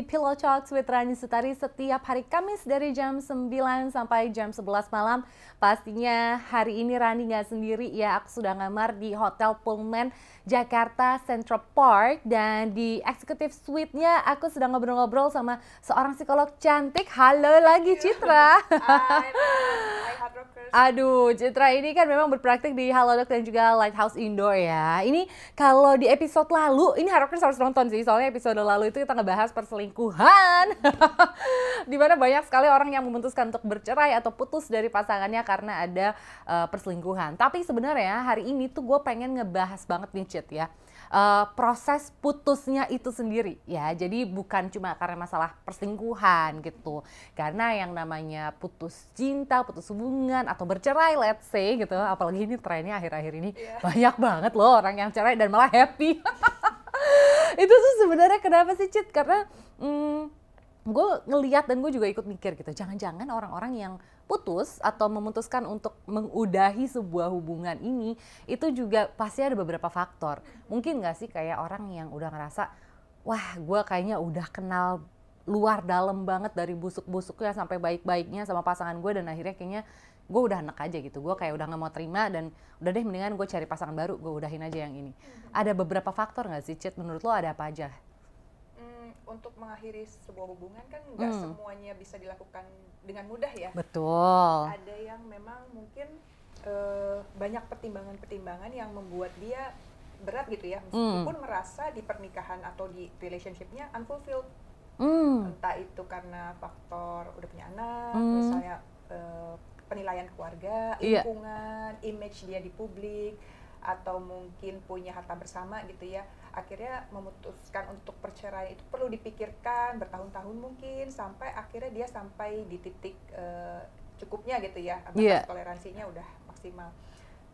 Di Pillow Talks with Rani Sutari setiap hari Kamis dari jam 9 sampai jam 11 malam. Pastinya hari ini Rani nggak sendiri ya, aku sudah ngamar di Hotel Pullman Jakarta Central Park dan di Executive Suite-nya aku sedang ngobrol-ngobrol sama seorang psikolog cantik. Halo lagi Citra. Hard Rockers. Aduh, Citra ini kan memang berpraktik di Halodoc dan juga Lighthouse Indoor ya. Ini kalau di episode lalu, ini Harokers harus nonton sih, soalnya episode lalu itu kita ngebahas perselingkuhan. Di mana banyak sekali orang yang memutuskan untuk bercerai atau putus dari pasangannya karena ada uh, perselingkuhan. Tapi sebenarnya hari ini tuh gue pengen ngebahas banget nih Cit ya. Uh, proses putusnya itu sendiri ya jadi bukan cuma karena masalah perselingkuhan gitu karena yang namanya putus cinta putus hubungan atau bercerai let's say gitu apalagi ini trennya akhir-akhir ini Iya. banyak banget loh orang yang cerai dan malah happy itu tuh sebenarnya kenapa sih Cit? Karena hmm, gue ngeliat dan gue juga ikut mikir gitu. Jangan-jangan orang-orang yang putus atau memutuskan untuk mengudahi sebuah hubungan ini itu juga pasti ada beberapa faktor. Mungkin nggak sih kayak orang yang udah ngerasa wah gue kayaknya udah kenal luar dalam banget dari busuk-busuknya sampai baik-baiknya sama pasangan gue dan akhirnya kayaknya gue udah enak aja gitu gue kayak udah nggak mau terima dan udah deh mendingan gue cari pasangan baru gue udahin aja yang ini ada beberapa faktor nggak sih Cit menurut lo ada apa aja Hmm, untuk mengakhiri sebuah hubungan kan nggak Hmm. semuanya bisa dilakukan dengan mudah ya. betul Ada yang memang mungkin eh, banyak pertimbangan-pertimbangan yang membuat dia berat gitu ya. Hmm. Meskipun merasa di pernikahan atau di relationshipnya unfulfilled. hmm. Entah itu karena faktor udah punya anak, Hmm. misalnya eh, penilaian keluarga, Iya. lingkungan, image dia di publik, atau mungkin punya harta bersama gitu ya. Akhirnya memutuskan untuk perceraian itu perlu dipikirkan bertahun-tahun mungkin sampai akhirnya dia sampai di titik eh, cukupnya gitu ya, Iya. toleransinya udah maksimal.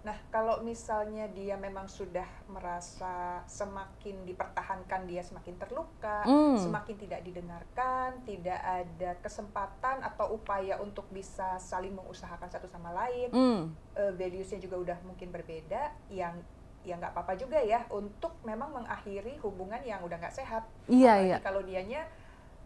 Nah, kalau misalnya dia memang sudah merasa semakin dipertahankan dia semakin terluka, Hmm. semakin tidak didengarkan, tidak ada kesempatan atau upaya untuk bisa saling mengusahakan satu sama lain, Hmm. eh, values-nya juga udah mungkin berbeda, yang ya nggak apa-apa juga ya untuk memang mengakhiri hubungan yang udah nggak sehat. Iya, Apalagi iya. Kalau dianya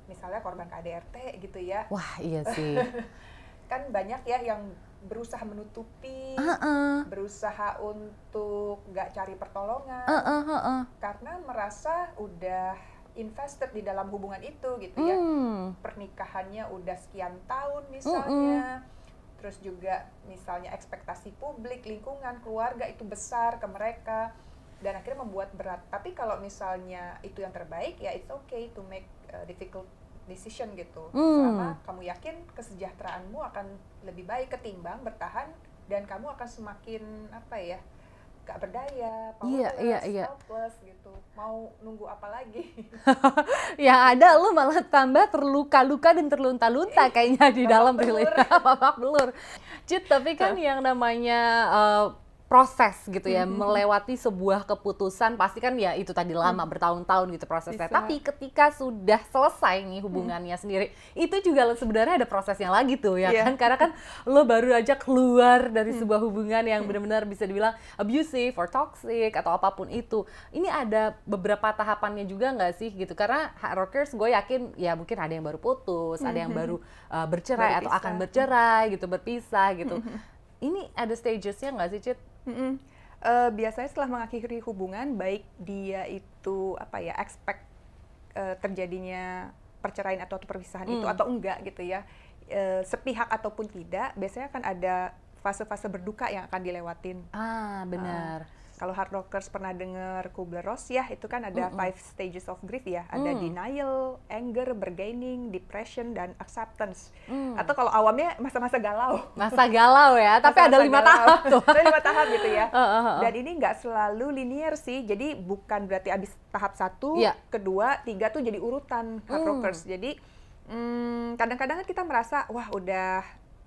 misalnya korban KDRT gitu ya, Wah iya sih. kan banyak ya yang berusaha menutupi, Heeh. berusaha untuk nggak cari pertolongan Heeh, heeh. karena merasa udah invested di dalam hubungan itu gitu ya Hmm. pernikahannya udah sekian tahun misalnya terus juga misalnya ekspektasi publik lingkungan keluarga itu besar ke mereka dan akhirnya membuat berat tapi kalau misalnya itu yang terbaik ya it's okay to make a difficult decision gitu Hmm. selama kamu yakin kesejahteraanmu akan lebih baik ketimbang bertahan dan kamu akan semakin apa ya gak berdaya, Iya, powerless, iya, iya. helpless gitu. Mau nunggu apa lagi? Yang ada lu malah tambah terluka-luka dan terlunta-lunta kayaknya di dalam relasi babak belur. Cit, tapi kan yang namanya uh, proses gitu ya, melewati sebuah keputusan pasti kan ya itu tadi lama bertahun-tahun gitu prosesnya. Bisa. Tapi ketika sudah selesai nih hubungannya sendiri, itu juga sebenarnya ada prosesnya lagi tuh ya Iya. kan? Karena kan lo baru aja keluar dari sebuah hubungan yang benar-benar bisa dibilang abusive or toxic atau apa pun itu. Ini ada beberapa tahapannya juga nggak sih gitu? Karena hard rockers gue yakin ya mungkin ada yang baru putus, ada yang baru uh, bercerai Baru atau akan bercerai gitu, berpisah gitu. Ini ada stagesnya nggak sih, Cit? Mm-mm. Eh, biasanya setelah mengakhiri hubungan, baik dia itu apa ya expect eh, terjadinya perceraian atau perpisahan itu Hmm. atau enggak gitu ya, eh, sepihak ataupun tidak, biasanya akan ada fase-fase berduka yang akan dilewatin. Ah, benar. Kalau hard rockers pernah dengar Kubler-Ross ya, itu kan ada Mm-mm. five stages of grief ya, ada Mm. denial, anger, bargaining, depression, dan acceptance. Hmm. Atau kalau awamnya masa-masa galau. Masa galau ya, tapi ada Masa-masa lima galau. tahap tuh. ada lima tahap gitu ya. Heeh, heeh. Dan ini nggak selalu linear sih, jadi bukan berarti abis tahap satu, Iya. kedua, tiga tuh jadi urutan hard Hmm. rockers. Jadi hmm, kadang-kadang kan kita merasa wah udah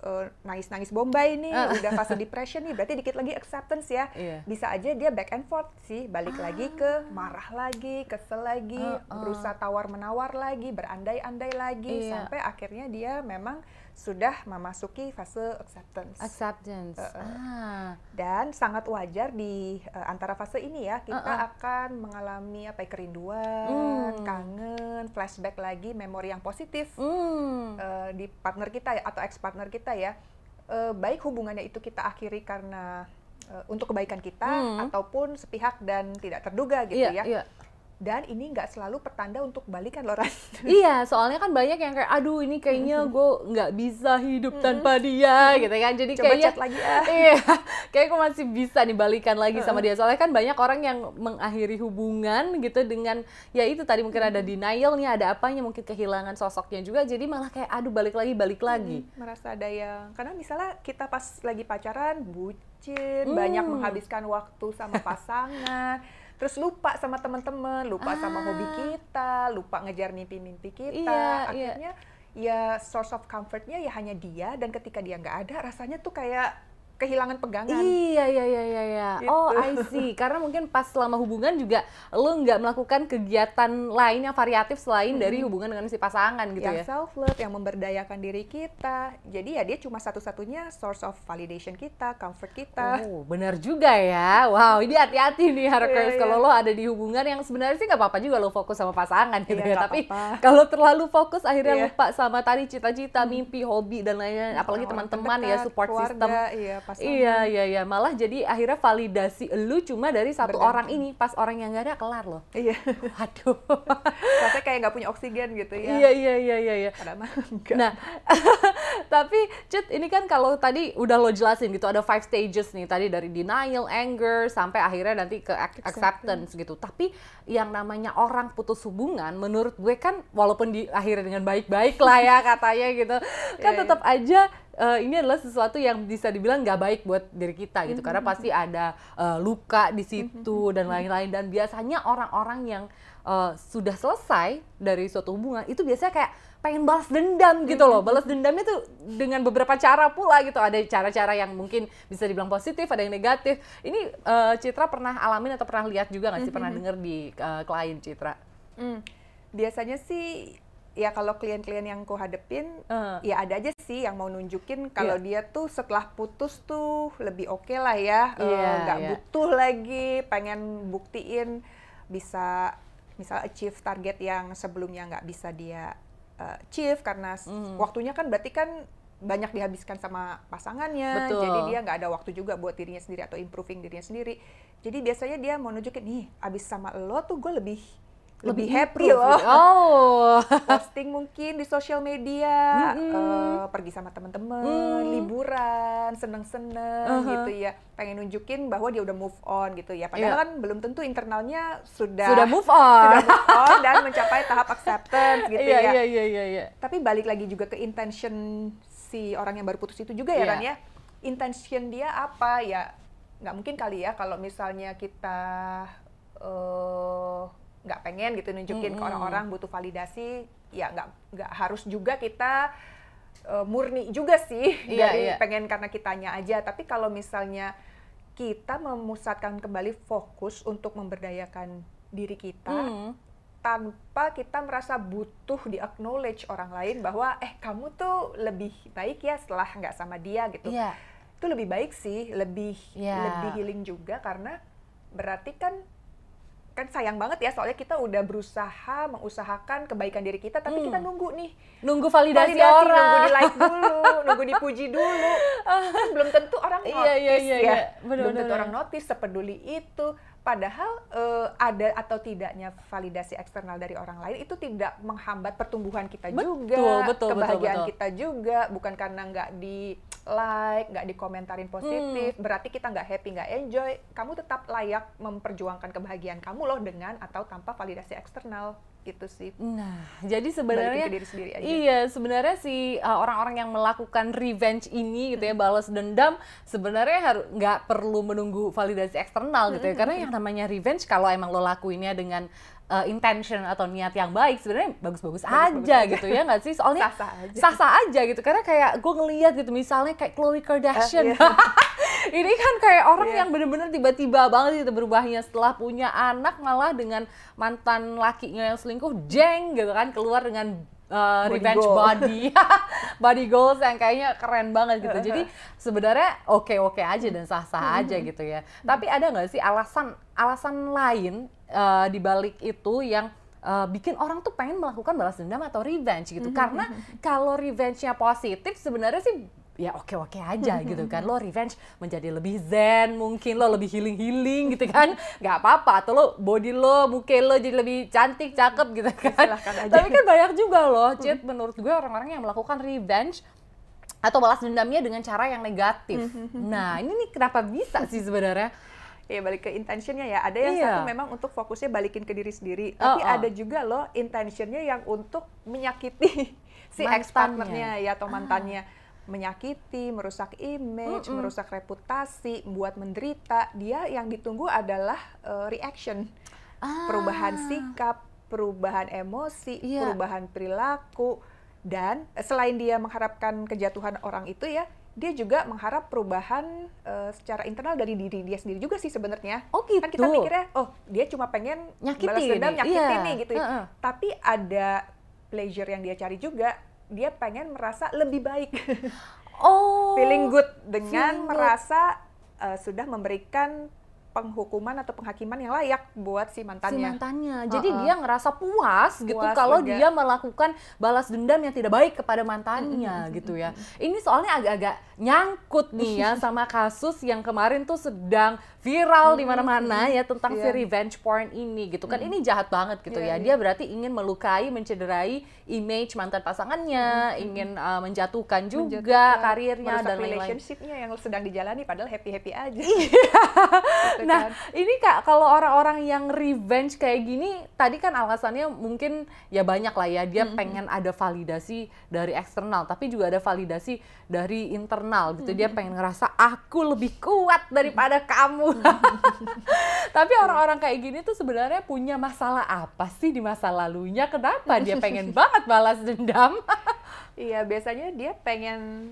uh, nangis-nangis bombay nih, udah fase depression nih, berarti dikit lagi acceptance ya. Iya. Bisa aja dia back and forth sih, balik lagi ke marah lagi, kesel lagi, Uh, uh. berusaha tawar-menawar lagi, berandai-andai lagi, Iya. sampai akhirnya dia memang sudah memasuki fase acceptance. Acceptance. Ah. Dan sangat wajar di uh, antara fase ini ya, kita Uh-uh. akan mengalami apa ya, kerinduan, Hmm. kangen, flashback lagi, memori yang positif Hmm. uh, di partner kita ya atau ex partner kita ya. Uh, baik hubungannya itu kita akhiri karena uh, untuk kebaikan kita Hmm. ataupun sepihak dan tidak terduga gitu Iya, ya. iya. Dan ini nggak selalu pertanda untuk balikan loh Ran. Iya, soalnya kan banyak yang kayak, aduh ini kayaknya gue nggak bisa hidup tanpa dia, gitu kan. Jadi Coba kayaknya, chat lagi ah. iya, kayak gue masih bisa nih balikan lagi sama dia. Soalnya kan banyak orang yang mengakhiri hubungan gitu dengan, ya itu tadi mungkin ada denial nih, ada apanya, mungkin kehilangan sosoknya juga. Jadi malah kayak, aduh balik lagi, balik lagi. merasa ada yang karena misalnya kita pas lagi pacaran bucin Hmm. banyak menghabiskan waktu sama pasangan terus lupa sama teman-teman lupa sama Ah. hobi kita lupa ngejar mimpi-mimpi kita Iya, iya. akhirnya ya source of comfortnya ya hanya dia dan ketika dia nggak ada rasanya tuh kayak kehilangan pegangan Iya iya iya iya. iya. Gitu. Oh I see. Karena mungkin pas selama hubungan juga lo nggak melakukan kegiatan lain yang variatif selain dari hubungan dengan si pasangan gitu yang ya. self love yang memberdayakan diri kita jadi ya dia cuma satu-satunya source of validation kita comfort kita Oh benar juga ya. Wow ini hati-hati nih Harkers Iya, kalau lo ada di hubungan yang sebenarnya sih nggak apa-apa juga lo fokus sama pasangan gitu Iya, ya. Tapi kalau terlalu fokus akhirnya Iya. lupa sama tadi cita-cita, mimpi, hobi dan lain-lain. Apalagi teman-teman ya support system. keluarga, iya, pasangan. Iya iya iya. Malah jadi akhirnya validasi lu cuma dari satu Bergantung. orang ini. Pas orang yang nggak ada kelar loh. iya Waduh. rasanya kayak nggak punya oksigen gitu ya Iya iya iya iya. iya. Nah, tapi Cut, ini kan kalau tadi udah lo jelasin gitu, ada five stages nih, tadi dari denial, anger, sampai akhirnya nanti ke ac- acceptance gitu. Tapi yang namanya orang putus hubungan, menurut gue kan walaupun di akhirnya dengan baik-baik lah ya katanya gitu, kan Iya, tetap aja eh, ini adalah sesuatu yang bisa dibilang nggak baik buat diri kita gitu, karena pasti ada eh, luka di situ dan lain-lain. Dan biasanya orang-orang yang eh, sudah selesai dari suatu hubungan itu biasanya kayak pengen balas dendam gitu loh. Balas dendamnya tuh dengan beberapa cara pula gitu. Ada cara-cara yang mungkin bisa dibilang positif, ada yang negatif. Ini eh, Citra pernah alamin atau pernah lihat juga nggak sih? Pernah denger di eh, klien Citra? Hmm, biasanya sih ya kalau klien-klien yang ku hadepin Eh. ya ada aja sih yang mau nunjukin kalau dia tuh setelah putus tuh lebih oke lah ya eh, Iya, nggak iya. butuh lagi pengen buktiin bisa misal achieve target yang sebelumnya nggak bisa dia eh, achieve karena Mhm. waktunya kan berarti kan banyak dihabiskan sama pasangannya Betul. jadi dia nggak ada waktu juga buat dirinya sendiri atau improving dirinya sendiri jadi biasanya dia mau nunjukin nih abis sama lo tuh gue lebih lebih, happy improve loh gitu. Oh. posting mungkin di sosial media, eh, pergi sama teman-teman, Mm. liburan, seneng-seneng Uh-huh. gitu ya, pengen nunjukin bahwa dia udah move on gitu ya. Padahal Iya. kan belum tentu internalnya sudah Sudah move on. sudah move on dan mencapai tahap acceptance gitu Iya ya. iya iya iya iya. Tapi balik lagi juga ke intention si orang yang baru putus itu juga ya Iya. Ran ya. Intention dia apa ya? Nggak mungkin kali ya kalau misalnya kita eh, nggak pengen gitu nunjukin ke Mm-mm. orang-orang butuh validasi, ya nggak nggak harus juga kita eh, murni juga sih Iya, dari iya. pengen karena kitanya aja. Tapi kalau misalnya kita memusatkan kembali fokus untuk memberdayakan diri kita, Hmm. tanpa kita merasa butuh di acknowledge orang lain bahwa eh kamu tuh lebih baik ya setelah nggak sama dia gitu Iya. itu lebih baik sih lebih Iya. lebih healing juga karena berarti kan kan sayang banget ya soalnya kita udah berusaha mengusahakan kebaikan diri kita tapi Hmm. kita nunggu nih Nunggu validasi, validasi orang. nunggu di like dulu nunggu dipuji dulu kan belum tentu orang Iya, notice iya, iya, ya iya. Bener, belum bener, tentu bener. orang notice sepeduli itu padahal eh, ada atau tidaknya validasi eksternal dari orang lain itu tidak menghambat pertumbuhan kita Betul, juga betul, betul, kebahagiaan betul. kita juga bukan karena nggak di like nggak dikomentarin positif Hmm. berarti kita nggak happy nggak enjoy kamu tetap layak memperjuangkan kebahagiaan kamu loh dengan atau tanpa validasi eksternal gitu sih Nah, jadi sebenarnya ke diri sendiri aja Iya, sebenarnya si uh, orang-orang yang melakukan revenge ini gitu ya, balas dendam, sebenarnya harus nggak perlu menunggu validasi eksternal gitu ya. Karena yang namanya revenge kalau emang lo lakuinnya dengan uh, intention atau niat yang baik sebenarnya bagus-bagus aja aja. gitu ya nggak sih soalnya Sah-sah aja. sah-sah aja gitu karena kayak gue ngeliat gitu misalnya kayak Khloe Kardashian Eh, iya. ini kan kayak orang Iya. yang bener-bener tiba-tiba banget gitu berubahnya. Setelah punya anak malah dengan mantan lakinya yang selingkuh jeng gitu kan keluar dengan uh, Body revenge goal. body. Body goals yang kayaknya keren banget gitu. Jadi sebenarnya oke-oke aja dan sah-sah aja gitu ya. Tapi ada nggak sih alasan alasan lain uh, di balik itu yang uh, bikin orang tuh pengen melakukan balas dendam atau revenge gitu? Karena kalau revenge-nya positif sebenarnya sih ya oke-oke aja gitu kan lo revenge menjadi lebih zen mungkin lo lebih healing-healing gitu kan nggak apa-apa atau lo body lo muka lo jadi lebih cantik cakep gitu kan aja. tapi kan banyak juga loh Cid menurut gue orang-orang yang melakukan revenge atau balas dendamnya dengan cara yang negatif nah ini nih kenapa bisa sih sebenarnya Ya balik ke intentionnya ya. Ada yang Iya. satu memang untuk fokusnya balikin ke diri sendiri. Oh, Tapi oh. ada juga loh intentionnya yang untuk menyakiti si ex partnernya ya atau mantannya. Menyakiti, merusak image, Mm-mm. merusak reputasi, membuat menderita. Dia yang ditunggu adalah eh, reaction, Ah. perubahan sikap, perubahan emosi, Iya. perubahan perilaku. Dan eh, selain dia mengharapkan kejatuhan orang itu ya, dia juga mengharap perubahan eh, secara internal dari diri dia sendiri juga sih sebenarnya. oh gitu Kan kita mikirnya, oh dia cuma pengen Nyakitin balas dendam, nyakitin iya. nih gitu. ya. Heeh. Tapi ada pleasure yang dia cari juga. Dia pengen merasa lebih baik, oh feeling good dengan feeling good. merasa eh, sudah memberikan penghukuman atau penghakiman yang layak buat si si mantannya. mantannya. Jadi Heeh. dia ngerasa puas gitu Puas kalau juga. dia melakukan balas dendam yang tidak baik kepada mantannya gitu ya. Ini soalnya agak-agak nyangkut nih ya sama kasus yang kemarin tuh sedang viral di mana-mana ya tentang si Iya. revenge porn ini gitu kan. Ini jahat banget gitu ya. Iya, Dia berarti ingin melukai, mencederai image mantan pasangannya, ingin uh, menjatuhkan juga Menjatuhkan, karirnya dan lain-lain. relationship-nya yang sedang dijalani padahal happy-happy aja. Gitu Nah, kan. ini kak kalau orang-orang yang revenge kayak gini, tadi kan alasannya mungkin ya banyak lah ya. Dia pengen ada validasi dari eksternal, tapi juga ada validasi dari internal gitu. Dia pengen ngerasa aku lebih kuat daripada kamu. tapi orang-orang kayak gini tuh sebenarnya punya masalah apa sih di masa lalunya? Kenapa dia pengen banget balas dendam? Iya, biasanya dia pengen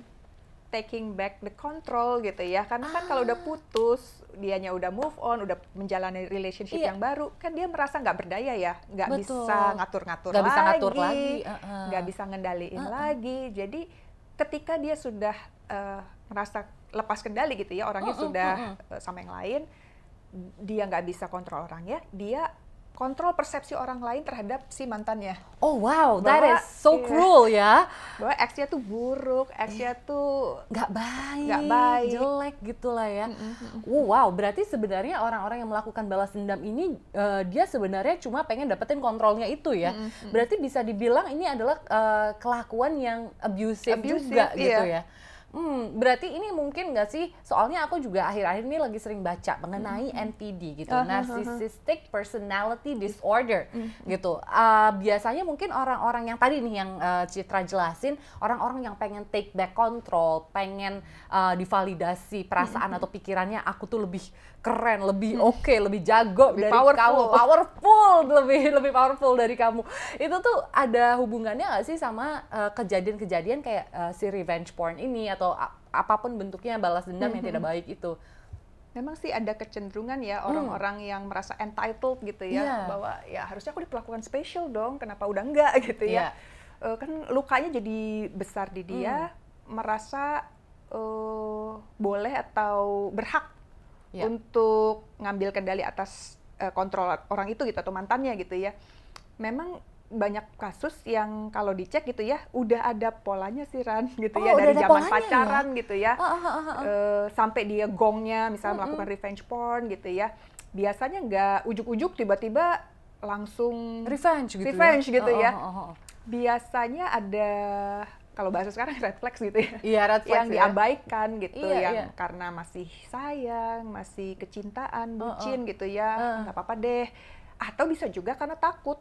taking back the control gitu ya. Karena kan kalau udah putus, dianya udah move on, udah menjalani relationship Iya. yang baru, kan dia merasa nggak berdaya ya, nggak bisa ngatur-ngatur Nggak lagi, bisa ngatur lagi, nggak bisa ngendaliin lagi. Jadi ketika dia sudah eh, merasa lepas kendali gitu ya, orangnya Mm-mm, sudah mm-mm. eh, sama yang lain, dia nggak bisa kontrol orangnya, dia kontrol persepsi orang lain terhadap si mantannya. Oh wow, that Bahwa- is so iya. cruel ya. bahwa X-nya tuh buruk, X-nya tuh nggak baik, Nggak baik. jelek gitu lah ya. Oh, wow, berarti sebenarnya orang-orang yang melakukan balas dendam ini eh, dia sebenarnya cuma pengen dapetin kontrolnya itu ya. Berarti bisa dibilang ini adalah eh, kelakuan yang abusive, Abusive, juga gitu iya. ya. Hmm, berarti ini mungkin nggak sih? Soalnya aku juga akhir-akhir ini lagi sering baca mengenai NPD gitu, ah. Narcissistic Personality Disorder gitu. Ah, biasanya mungkin orang-orang yang tadi nih yang eh, Citra jelasin, orang-orang yang pengen take back control, pengen eh, divalidasi perasaan atau pikirannya aku tuh lebih keren, lebih oke, lebih jago Lebih dari powerful. kamu, powerful, lebih lebih powerful dari kamu. Itu tuh ada hubungannya nggak sih sama eh, kejadian-kejadian kayak eh, si revenge porn ini atau a- apa pun bentuknya balas dendam yang tidak baik itu? memang sih ada kecenderungan ya orang-orang yang merasa entitled gitu ya Hmm. Iya. bahwa ya harusnya aku diperlakukan spesial dong kenapa udah enggak gitu Iya. ya Eh, kan lukanya jadi besar di dia Hmm. merasa eh, boleh atau berhak Iya. untuk ngambil kendali atas eh, kontrol orang itu gitu atau mantannya gitu ya memang banyak kasus yang kalau dicek gitu ya udah ada polanya sih Ran gitu Oh, ya dari zaman polanya ya? pacaran gitu ya Ah, ah, ah, ah. eh, sampai dia gongnya misalnya Mm-mm. melakukan revenge porn gitu ya biasanya nggak ujuk-ujuk tiba-tiba langsung Revenge gitu Revenge ya? gitu Oh, ya. oh, oh, oh. biasanya ada kalau bahasa sekarang red flags gitu ya Iya, red flags yang ya. diabaikan gitu Iya, yang iya. karena masih sayang masih kecintaan Oh, oh. bucin gitu ya Uh. nggak apa-apa deh atau bisa juga karena takut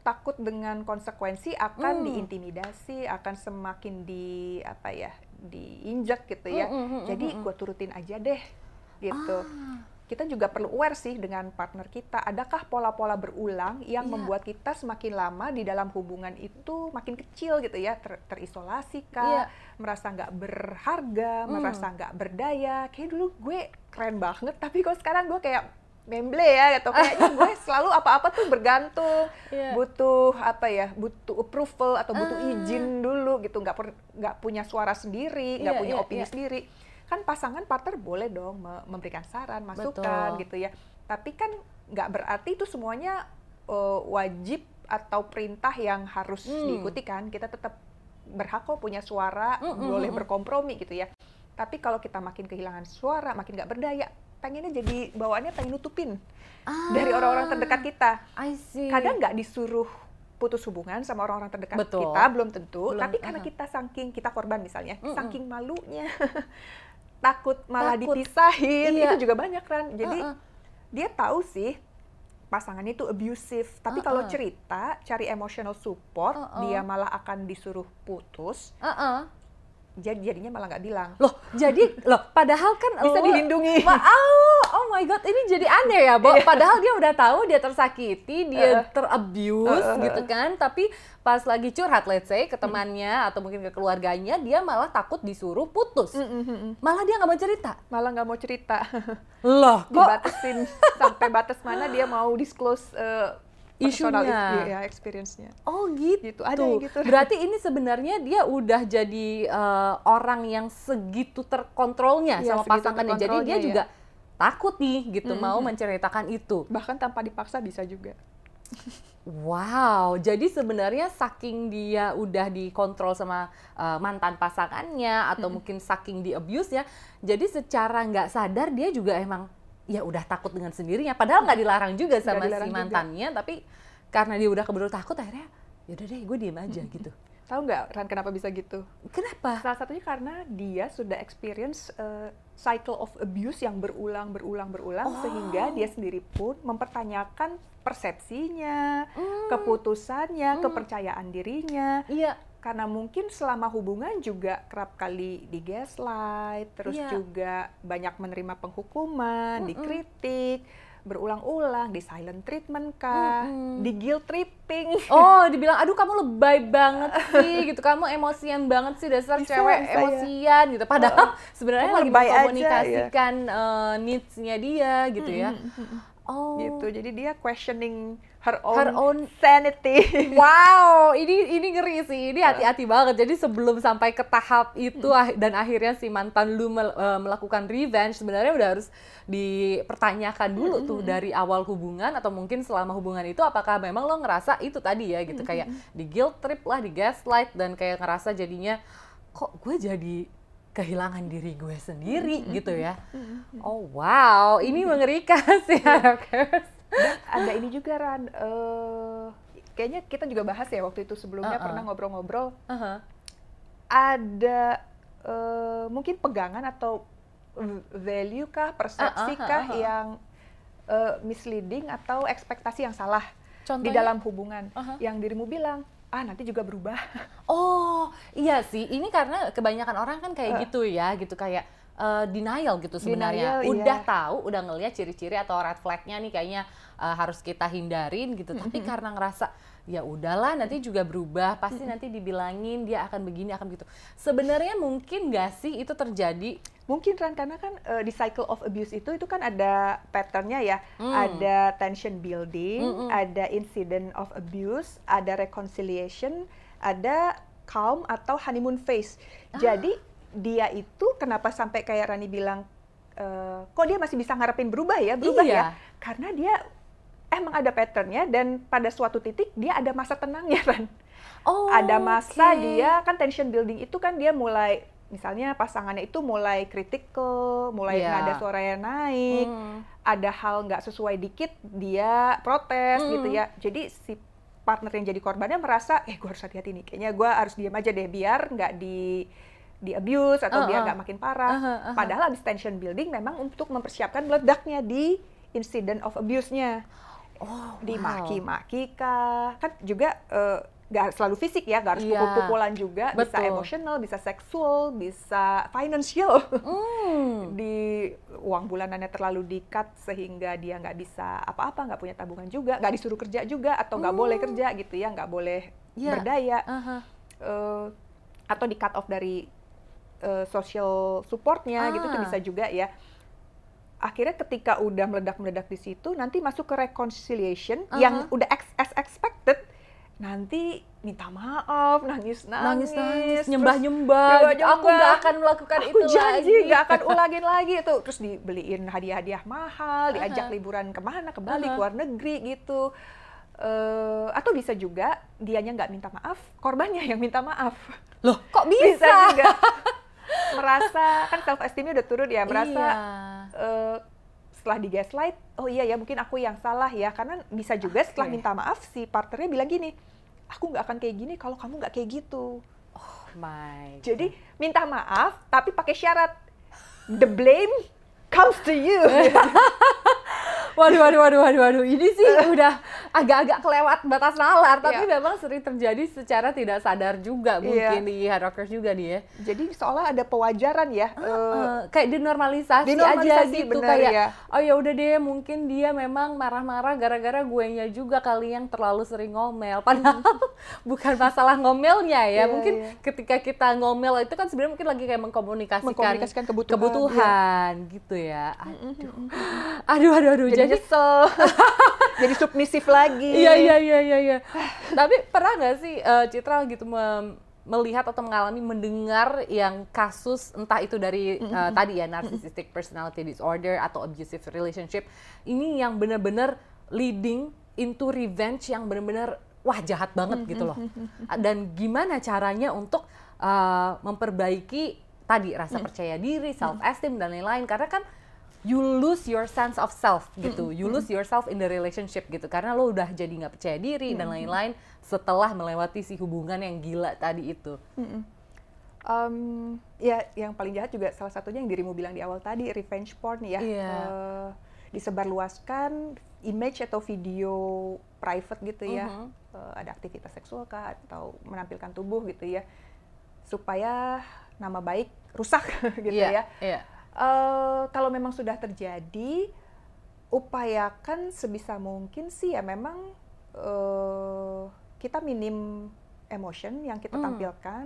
takut dengan konsekuensi akan Hmm. diintimidasi akan semakin di apa ya diinjak gitu ya Mm, mm, mm, jadi mm, mm. gue turutin aja deh gitu Ah, kita juga perlu aware sih dengan partner kita. Adakah pola-pola berulang yang Iya. membuat kita semakin lama di dalam hubungan itu makin kecil gitu ya, ter- terisolasi kah, Iya. merasa nggak berharga, Hmm. merasa nggak berdaya. Kayak dulu gue keren banget, tapi kok sekarang gue kayak memble ya gitu. Kayaknya gue selalu apa-apa tuh bergantung, Iya. butuh apa ya, butuh approval atau butuh Ah. izin dulu gitu, nggak nggak punya suara sendiri, nggak Iya, punya iya, opini iya. sendiri. Kan pasangan partner boleh dong me- memberikan saran, masukan Betul. gitu ya. Tapi kan nggak berarti itu semuanya eh, wajib atau perintah yang harus Hmm. diikuti kan. Kita tetap berhak kok punya suara, Mm, mm, boleh mm, mm. berkompromi gitu ya. Tapi kalau kita makin kehilangan suara, makin nggak berdaya, pengennya jadi bawaannya pengen nutupin dari orang-orang terdekat kita. Ah, I see. Kadang nggak disuruh putus hubungan sama orang-orang terdekat Betul. kita, belum tentu. Belum, tapi karena aha. kita saking kita korban misalnya, Mm-mm. saking malunya, takut malah Takut. dipisahin, Iya. itu juga banyak kan. Jadi Uh-uh. dia tahu sih pasangannya itu abusive, tapi kalau Uh-uh. cerita cari emotional support, Uh-uh. dia malah akan disuruh putus. Uh-uh. Jadi jadinya malah nggak bilang. Loh, jadi loh padahal kan Bisa lo- dilindungi. Wah, oh, oh my god, ini jadi aneh ya, Bo. Padahal dia udah tahu dia tersakiti, dia Uh-uh. terabuse Uh-uh. gitu kan, tapi pas lagi curhat let's say ke temannya atau mungkin ke keluarganya, dia malah takut disuruh putus. Malah dia nggak mau cerita. Malah nggak mau cerita. Loh, kok Dibatasin sampai batas mana dia mau disclose uh, Isunya. ya, experience-nya. Oh gitu. Gitu, ada yang gitu. Berarti ini sebenarnya dia udah jadi eh, orang yang segitu terkontrolnya Iya, sama segitu pasangannya. Jadi dia ya. juga takut nih gitu Mhm. mau menceritakan itu. Bahkan tanpa dipaksa bisa juga. Wow, jadi sebenarnya saking dia udah dikontrol sama eh, mantan pasangannya atau mungkin saking di abuse ya, jadi secara nggak sadar dia juga emang ya udah takut dengan sendirinya. Padahal nggak dilarang juga sama dilarang si juga. mantannya, tapi karena dia udah keburu takut akhirnya yaudah deh gue diem aja gitu. Tahu nggak Ran kenapa bisa gitu? Kenapa? Salah satunya karena dia sudah experience uh, cycle of abuse yang berulang, berulang, berulang, Oh. sehingga dia sendiri pun mempertanyakan persepsinya, Hmm, keputusannya, Hmm. kepercayaan dirinya. Iya, Karena mungkin selama hubungan juga kerap kali di gaslight, terus Iya. juga banyak menerima penghukuman, Mm-mm. dikritik, berulang-ulang, di silent treatment kah, Mm-mm. di guilt tripping. Oh, dibilang, aduh kamu lebay banget sih, gitu. Kamu emosian banget sih, dasar Bisa, cewek bisa ya. emosian, gitu. Padahal sebenarnya Kamu lagi aja, ya. mengkomunikasikan eh, needs-nya dia, gitu ya. Oh, gitu. Jadi dia questioning her own, Her own- sanity. Wow, ini ini ngeri sih. Ini hati-hati banget. Jadi sebelum sampai ke tahap itu ah- dan akhirnya si mantan lu mel- eh, melakukan revenge, sebenarnya udah harus dipertanyakan dulu tuh dari awal hubungan atau mungkin selama hubungan itu apakah memang lo ngerasa itu tadi ya gitu kayak di guilt trip lah, di gaslight dan kayak ngerasa jadinya kok gue jadi kehilangan diri gue sendiri gitu ya. Oh wow, ini mengerikan sih. Dan ada ini juga Ran, eh, kayaknya kita juga bahas ya waktu itu sebelumnya Uh-uh. pernah ngobrol-ngobrol. Aha. Ada eh, mungkin pegangan atau value kah, persepsi kah uh-uh. yang eh, misleading atau ekspektasi yang salah di Contohnya? dalam hubungan Uh-huh. yang dirimu bilang ah nanti juga berubah. Oh, iya sih. Ini karena kebanyakan orang kan kayak Eh. gitu ya, gitu kayak eh, denial gitu sebenarnya. Denial, udah iya. tahu, udah ngelihat ciri-ciri atau red flag-nya nih kayaknya eh, harus kita hindarin gitu. Tapi karena ngerasa ya udahlah nanti juga berubah, pasti nanti dibilangin dia akan begini akan begitu. Sebenarnya mungkin nggak sih itu terjadi? Mungkin Ran karena kan eh, di cycle of abuse itu itu kan ada patternnya ya, Hmm. ada tension building, Mm-mm. ada incident of abuse, ada reconciliation, ada calm atau honeymoon phase. Ah. Jadi dia itu kenapa sampai kayak Rani bilang eh, kok dia masih bisa ngarepin berubah ya, berubah Iya. ya? Karena dia emang ada patternnya dan pada suatu titik dia ada masa tenangnya Ran Oh, ada masa oke. dia kan tension building itu kan dia mulai misalnya pasangannya itu mulai critical, mulai Iya. nada suaranya naik, Hmm. ada hal nggak sesuai dikit dia protes Hmm. gitu ya. Jadi si partner yang jadi korbannya merasa, eh gue harus hati-hati nih, kayaknya gue harus diam aja deh biar nggak di di abuse atau Uh-uh. biar nggak makin parah. Aha, aha. Padahal habis tension building memang untuk mempersiapkan meledaknya di incident of abuse-nya Oh, dimaki-maki kah kan juga nggak selalu fisik ya, nggak harus Iya. pukul-pukulan juga, bisa Betul. emosional, bisa seksual, bisa financial. Hmm. di uang bulanannya terlalu di-cut sehingga dia nggak bisa apa-apa, nggak punya tabungan juga, nggak disuruh kerja juga atau nggak boleh kerja gitu ya, nggak boleh Iya. berdaya, Aha. eh, atau di cut off dari eh, social supportnya gitu tuh Ah. bisa juga ya. Akhirnya ketika udah meledak-meledak di situ, nanti masuk ke reconciliation yang Aha. udah ex- as expected, nanti minta maaf, nangis-nangis, nangis-nangis, terus nyembah-nyembah, gitu. aku nggak akan melakukan aku itu janji nggak akan ulangin lagi itu terus dibeliin hadiah-hadiah mahal diajak Aha. liburan ke mana ke Bali Aha. ke luar negeri gitu Eh, atau bisa juga dianya nggak minta maaf korbannya yang minta maaf Loh, kok bisa bisa? juga merasa kan self esteemnya udah turun ya merasa Iya. eh, setelah di gaslight oh iya ya mungkin aku yang salah ya karena bisa juga setelah Oke. minta maaf si partnernya bilang gini aku nggak akan kayak gini kalau kamu nggak kayak gitu Oh my. jadi minta maaf tapi pakai syarat the blame comes to you. Waduh, waduh, waduh, waduh, waduh. Ini sih udah agak-agak kelewat batas nalar, tapi Iya. memang sering terjadi secara tidak sadar juga Iya. mungkin di hard rockers juga nih ya. Jadi seolah ada pewajaran ya. eh, Eh, kayak dinormalisasi, aja dinormalisasi, gitu bener kayak ya. oh ya udah deh mungkin dia memang marah-marah gara-gara guenya juga kali yang terlalu sering ngomel padahal bukan masalah ngomelnya ya Iya, mungkin iya. ketika kita ngomel itu kan sebenarnya mungkin lagi kayak mengkomunikasikan, Mengkomunikasikan kebutuhan, kebutuhan gitu ya aduh aduh aduh aduh jadi jadi nyesel, jadi submisif lagi. Iya iya iya iya. iya. Tapi pernah nggak sih eh, Citra gitu mem- melihat atau mengalami mendengar yang kasus entah itu dari eh, tadi ya narcissistic personality disorder atau abusive relationship ini yang benar-benar leading into revenge yang benar-benar wah jahat banget gitu loh. Dan gimana caranya untuk eh, memperbaiki tadi rasa percaya diri, self esteem dan lain-lain karena kan you lose your sense of self gitu, you lose yourself in the relationship gitu karena lo udah jadi nggak percaya diri dan lain-lain setelah melewati si hubungan yang gila tadi itu. Em, ya yang paling jahat juga salah satunya yang dirimu bilang di awal tadi revenge porn ya. Iya. Eh, disebarluaskan image atau video private gitu ya. Mhm. Eh, ada aktivitas seksual kah atau menampilkan tubuh gitu ya. Supaya nama baik rusak gitu Iya, ya. Iya. Eh, kalau memang sudah terjadi, upayakan sebisa mungkin sih ya memang eh, kita minim emotion yang kita Hmm. tampilkan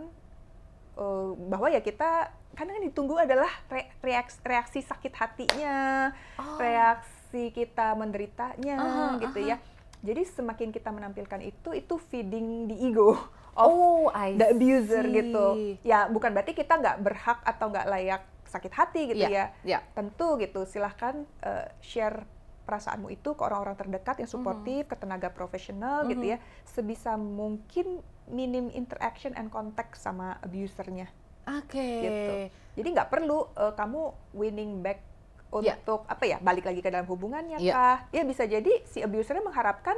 eh, bahwa ya kita kadang yang ditunggu adalah re- reaks- reaksi sakit hatinya, Oh. reaksi kita menderitanya Aha, gitu aha. ya. Jadi semakin kita menampilkan itu, itu feeding the ego of Oh, I the abuser see. gitu. Ya bukan berarti kita nggak berhak atau nggak layak sakit hati gitu Iya, ya. iya. Tentu gitu. Silahkan eh, share perasaanmu itu ke orang-orang terdekat yang suportif, ke tenaga profesional gitu Mhm. ya. Sebisa mungkin minim interaction and contact sama abusernya Oke. gitu. Jadi nggak perlu eh, kamu winning back Iya. untuk apa ya balik lagi ke dalam hubungannya Iya. kah? Ya bisa jadi si abusernya mengharapkan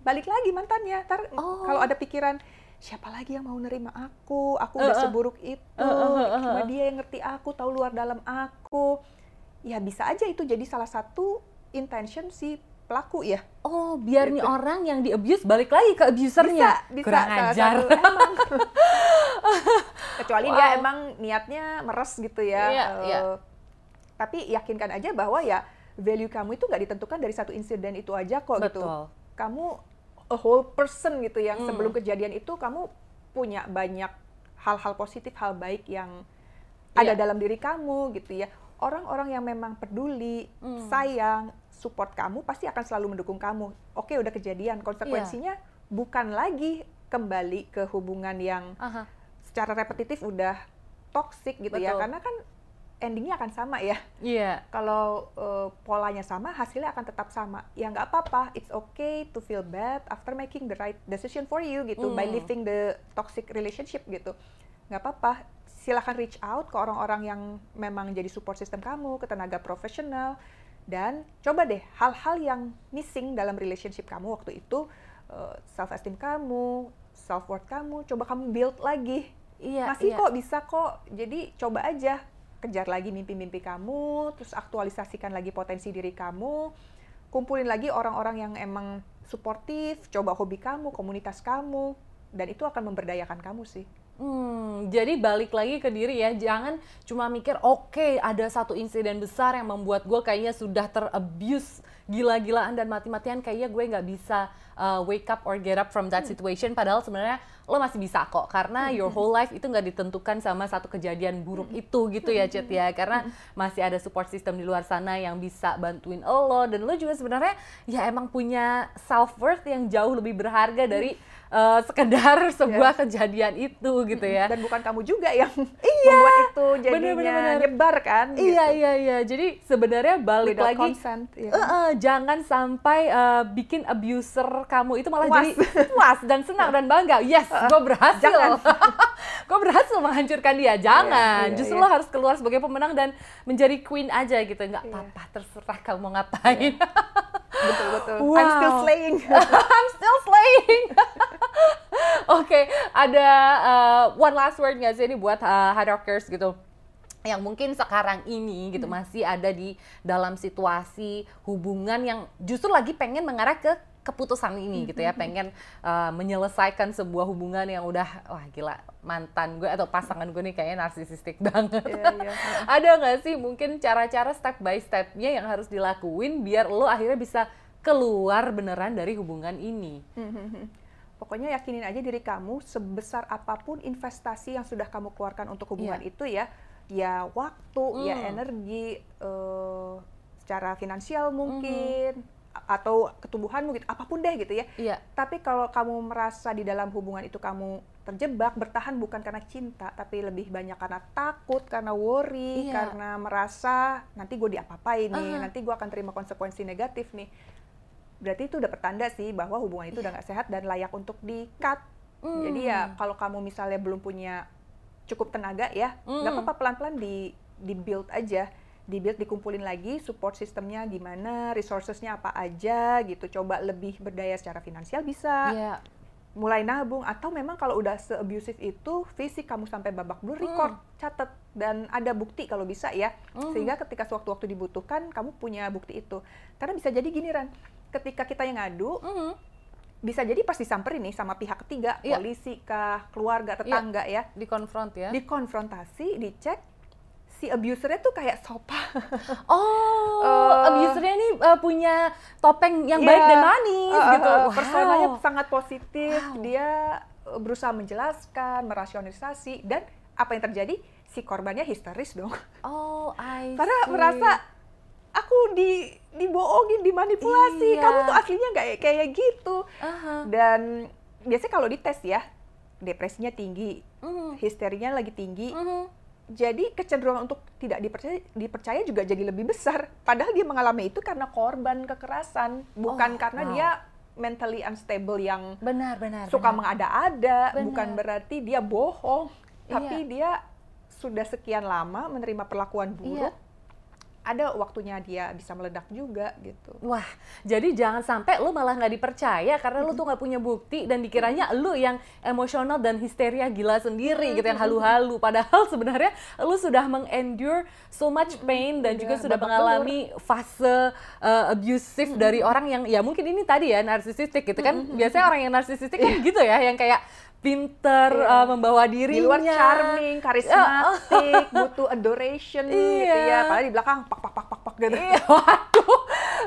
balik lagi mantannya. Ntar Oh. kalau ada pikiran siapa lagi yang mau nerima aku? Aku udah eh. seburuk itu. Eh, eh, eh, Cuma eh. dia yang ngerti aku, tahu luar dalam aku. Ya bisa aja itu jadi salah satu intention si pelaku ya. Oh, biar nih Gitu. orang yang di abuse balik lagi ke abusernya. Bisa, bisa Kurang ajar. satu emang. Kecuali dia Wow. emang niatnya meres gitu ya. Iya, Eh, iya. Tapi yakinkan aja bahwa ya value kamu itu nggak ditentukan dari satu insiden itu aja kok gitu. Betul. Kamu a whole person gitu yang Hmm. sebelum kejadian itu kamu punya banyak hal-hal positif, hal baik yang Iya. ada dalam diri kamu gitu ya. Orang-orang yang memang peduli, Hmm. sayang, support kamu pasti akan selalu mendukung kamu. Oke, udah kejadian, konsekuensinya bukan lagi kembali ke hubungan yang Aha. secara repetitif udah toxic gitu ya. Betul. Karena kan endingnya akan sama ya. Iya. Kalau eh, polanya sama, hasilnya akan tetap sama. Ya nggak apa-apa, it's okay to feel bad after making the right decision for you gitu, by Hmm. leaving the toxic relationship gitu. Nggak apa-apa, silahkan reach out ke orang-orang yang memang jadi support system kamu, ke tenaga profesional, dan coba deh hal-hal yang missing dalam relationship kamu waktu itu, self esteem kamu, self worth kamu, coba kamu build lagi Iya, masih iya. kok bisa kok jadi coba aja kejar lagi mimpi-mimpi kamu terus aktualisasikan lagi potensi diri kamu kumpulin lagi orang-orang yang emang suportif coba hobi kamu komunitas kamu dan itu akan memberdayakan kamu sih. Hmm, jadi balik lagi ke diri ya, jangan cuma mikir oke okay, ada satu insiden besar yang membuat gue kayaknya sudah terabuse gila-gilaan dan mati-matian kayaknya gue nggak bisa uh, wake up or get up from that hmm. situation. Padahal sebenarnya lo masih bisa kok karena your whole life itu nggak ditentukan sama satu kejadian buruk hmm. itu gitu ya Chet ya karena masih ada support system di luar sana yang bisa bantuin lo dan lo juga sebenarnya ya emang punya self worth yang jauh lebih berharga dari uh, sekedar sebuah yeah. kejadian itu gitu ya. Dan bukan kamu juga yang iya, membuat itu jadinya bener, bener, bener. nyebar kan? Iya gitu. iya iya. Jadi sebenarnya balik Without lagi, consent, iya. uh, uh, jangan sampai uh, bikin abuser kamu itu malah puas. jadi puas dan senang dan bangga. Yes, gue berhasil. gue berhasil menghancurkan dia. Jangan. Iya, iya, Justru iya. lo harus keluar sebagai pemenang dan menjadi queen aja gitu. Nggak iya. apa-apa, terserah kamu mau ngapain. Iya. betul betul. Wow. I'm still slaying. I'm still slaying. Oke, okay, ada uh, one last word nggak sih ini buat uh, hard rockers gitu? yang mungkin sekarang ini gitu hmm. masih ada di dalam situasi hubungan yang justru lagi pengen mengarah ke keputusan ini hmm. gitu ya pengen uh, menyelesaikan sebuah hubungan yang udah wah gila mantan gue atau pasangan gue nih kayaknya narsisistik banget yeah, yeah. ada nggak sih mungkin cara-cara step by stepnya yang harus dilakuin biar lo akhirnya bisa keluar beneran dari hubungan ini hmm, Pokoknya yakinin aja diri kamu sebesar apa pun investasi yang sudah kamu keluarkan untuk hubungan yeah. itu ya, ya waktu, mm. ya hmm. energi, uh, secara finansial mungkin, mm. Atau ketumbuhanmu gitu, apa pun deh gitu ya. Yeah. Tapi kalau kamu merasa di dalam hubungan itu kamu terjebak, bertahan bukan karena cinta, tapi lebih banyak karena takut, karena worry, yeah. karena merasa nanti gue diapa-apain nih, uh -huh. nanti gue akan terima konsekuensi negatif nih berarti itu udah pertanda sih bahwa hubungan itu udah nggak sehat dan layak untuk di cut. Mm. Jadi ya kalau kamu misalnya belum punya cukup tenaga ya, nggak mm. apa-apa pelan-pelan di di build aja, di build dikumpulin lagi support sistemnya gimana, resourcesnya apa aja gitu. Coba lebih berdaya secara finansial bisa. Yeah. Mulai nabung atau memang kalau udah se-abusive itu fisik kamu sampai babak belur record, mm. catat dan ada bukti kalau bisa ya. Mm. Sehingga ketika sewaktu-waktu dibutuhkan kamu punya bukti itu. Karena bisa jadi gini Ran, ketika kita yang ngadu, mm bisa jadi pasti disamperin nih sama pihak ketiga, yeah. polisi kah, keluarga, tetangga yeah. ya. Dikonfront ya. Dikonfrontasi, dicek, si abusernya tuh kayak sopa. Oh, uh, abusernya ini uh, punya topeng yang yeah, baik dan manis uh, gitu. wow. Personanya sangat positif. Wow. Dia berusaha menjelaskan, merasionalisasi dan apa yang terjadi? Si korbannya histeris dong. Oh, I Karena merasa aku di dibohongin, dimanipulasi. Iya. Kamu tuh aslinya nggak kayak gitu. Uh-huh. Dan biasanya kalau dites ya, depresinya tinggi, uh-huh. histerinya lagi tinggi. Uh-huh. Jadi kecenderungan untuk tidak dipercaya, dipercaya juga jadi lebih besar. Padahal dia mengalami itu karena korban kekerasan, bukan oh, karena wow. dia mentally unstable yang benar benar suka mengada-ada, bukan berarti dia bohong, tapi iya. dia sudah sekian lama menerima perlakuan buruk. Iya ada waktunya dia bisa meledak juga gitu. Wah, jadi jangan sampai lu malah nggak dipercaya karena lu tuh nggak punya bukti dan dikiranya lu yang emosional dan histeria gila sendiri gitu yang halu-halu. Padahal sebenarnya lu sudah mengendure so much pain dan juga sudah mengalami fase uh, abusive dari orang yang ya mungkin ini tadi ya narsisistik gitu kan. Biasanya orang yang narsisistik kan iya. gitu ya yang kayak pinter yeah. uh, membawa dirinya. Di luar charming, karismatik, uh, butuh adoration yeah. gitu ya. Padahal di belakang pak pak pak pak pak gitu. Iya, waduh,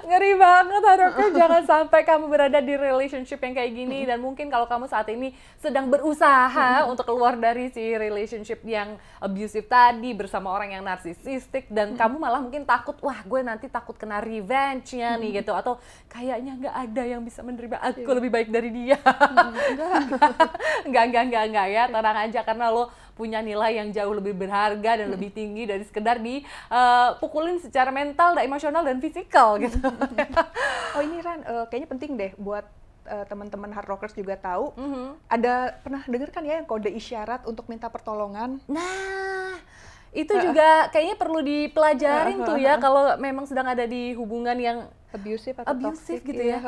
ngeri banget harapnya jangan sampai kamu berada di relationship yang kayak gini dan mungkin kalau kamu saat ini sedang berusaha untuk keluar dari si relationship yang abusive tadi bersama orang yang narsisistik dan kamu malah mungkin takut, wah gue nanti takut kena revenge-nya nih gitu atau kayaknya nggak ada yang bisa menerima aku yeah. lebih baik dari dia. Enggak, enggak, enggak, enggak ya. Tenang aja karena lo punya nilai yang jauh lebih berharga dan hmm. lebih tinggi dari sekedar di uh, pukulin secara mental, dan emosional dan fisikal gitu. oh ini Ran, uh, kayaknya penting deh buat uh, teman-teman hard rockers juga tahu. Mm -hmm. Ada pernah dengar kan ya yang kode isyarat untuk minta pertolongan? Nah, itu juga kayaknya perlu dipelajarin tuh ya kalau memang sedang ada di hubungan yang abusive atau abusive toxic, gitu ya.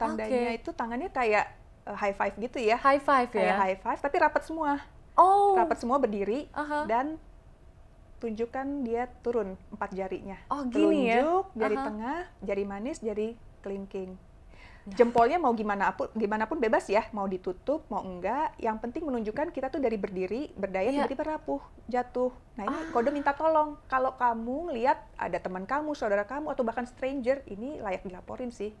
Tandanya okay. itu tangannya kayak high five gitu ya. High five Kayak ya. high five tapi rapat semua. Oh. Rapat semua berdiri uh -huh. dan tunjukkan dia turun empat jarinya. Oh gini Telunjuk, ya. jari uh -huh. tengah, jari manis, jari kelingking. jempolnya mau gimana pun gimana pun bebas ya mau ditutup mau enggak yang penting menunjukkan kita tuh dari berdiri berdaya Iya. tiba-tiba rapuh jatuh nah ini Ah. kode minta tolong kalau kamu lihat ada teman kamu saudara kamu atau bahkan stranger ini layak dilaporin sih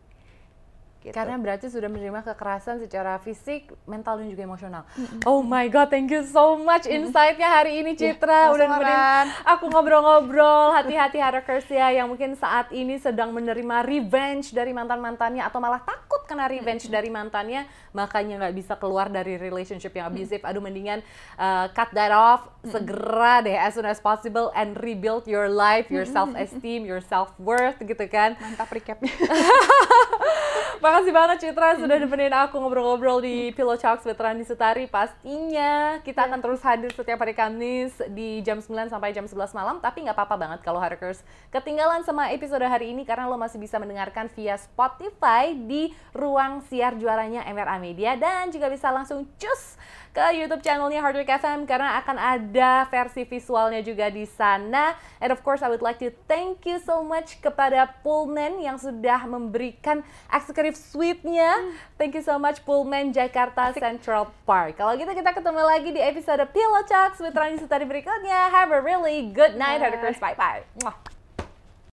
gitu. Karena berarti sudah menerima kekerasan secara fisik, mental dan juga emosional. Oh my god, thank you so much insight-nya hari ini Citra. Udah sama-sama, nemenin aku ngobrol-ngobrol. Hati-hati hackers ya yang mungkin saat ini sedang menerima revenge dari mantan-mantannya atau malah takut kena revenge dari mantannya, makanya nggak bisa keluar dari relationship yang abusive. Aduh mendingan uh, cut that off segera deh as soon as possible and rebuild your life, your self-esteem, your self-worth gitu kan. mantap recapnya Makasih banget Citra sudah nemenin aku ngobrol-ngobrol di Pillow Talks with Rani Sutari. Pastinya kita akan terus hadir setiap hari Kamis di jam 9 sampai jam 11 malam. Tapi nggak apa-apa banget kalau Hackers ketinggalan sama episode hari ini karena lo masih bisa mendengarkan via Spotify di ruang siar juaranya MRA Media dan juga bisa langsung cus ke YouTube channelnya Hard Rock FM karena akan ada versi visualnya juga di sana. And of course, I would like to thank you so much kepada Pullman yang sudah memberikan eksekutif suite-nya. Thank you so much Pullman Jakarta Central Park. Kalau gitu kita ketemu lagi di episode Pillow Talks with Rani Sutari berikutnya. Have a really good night. Hardcore. Bye-bye.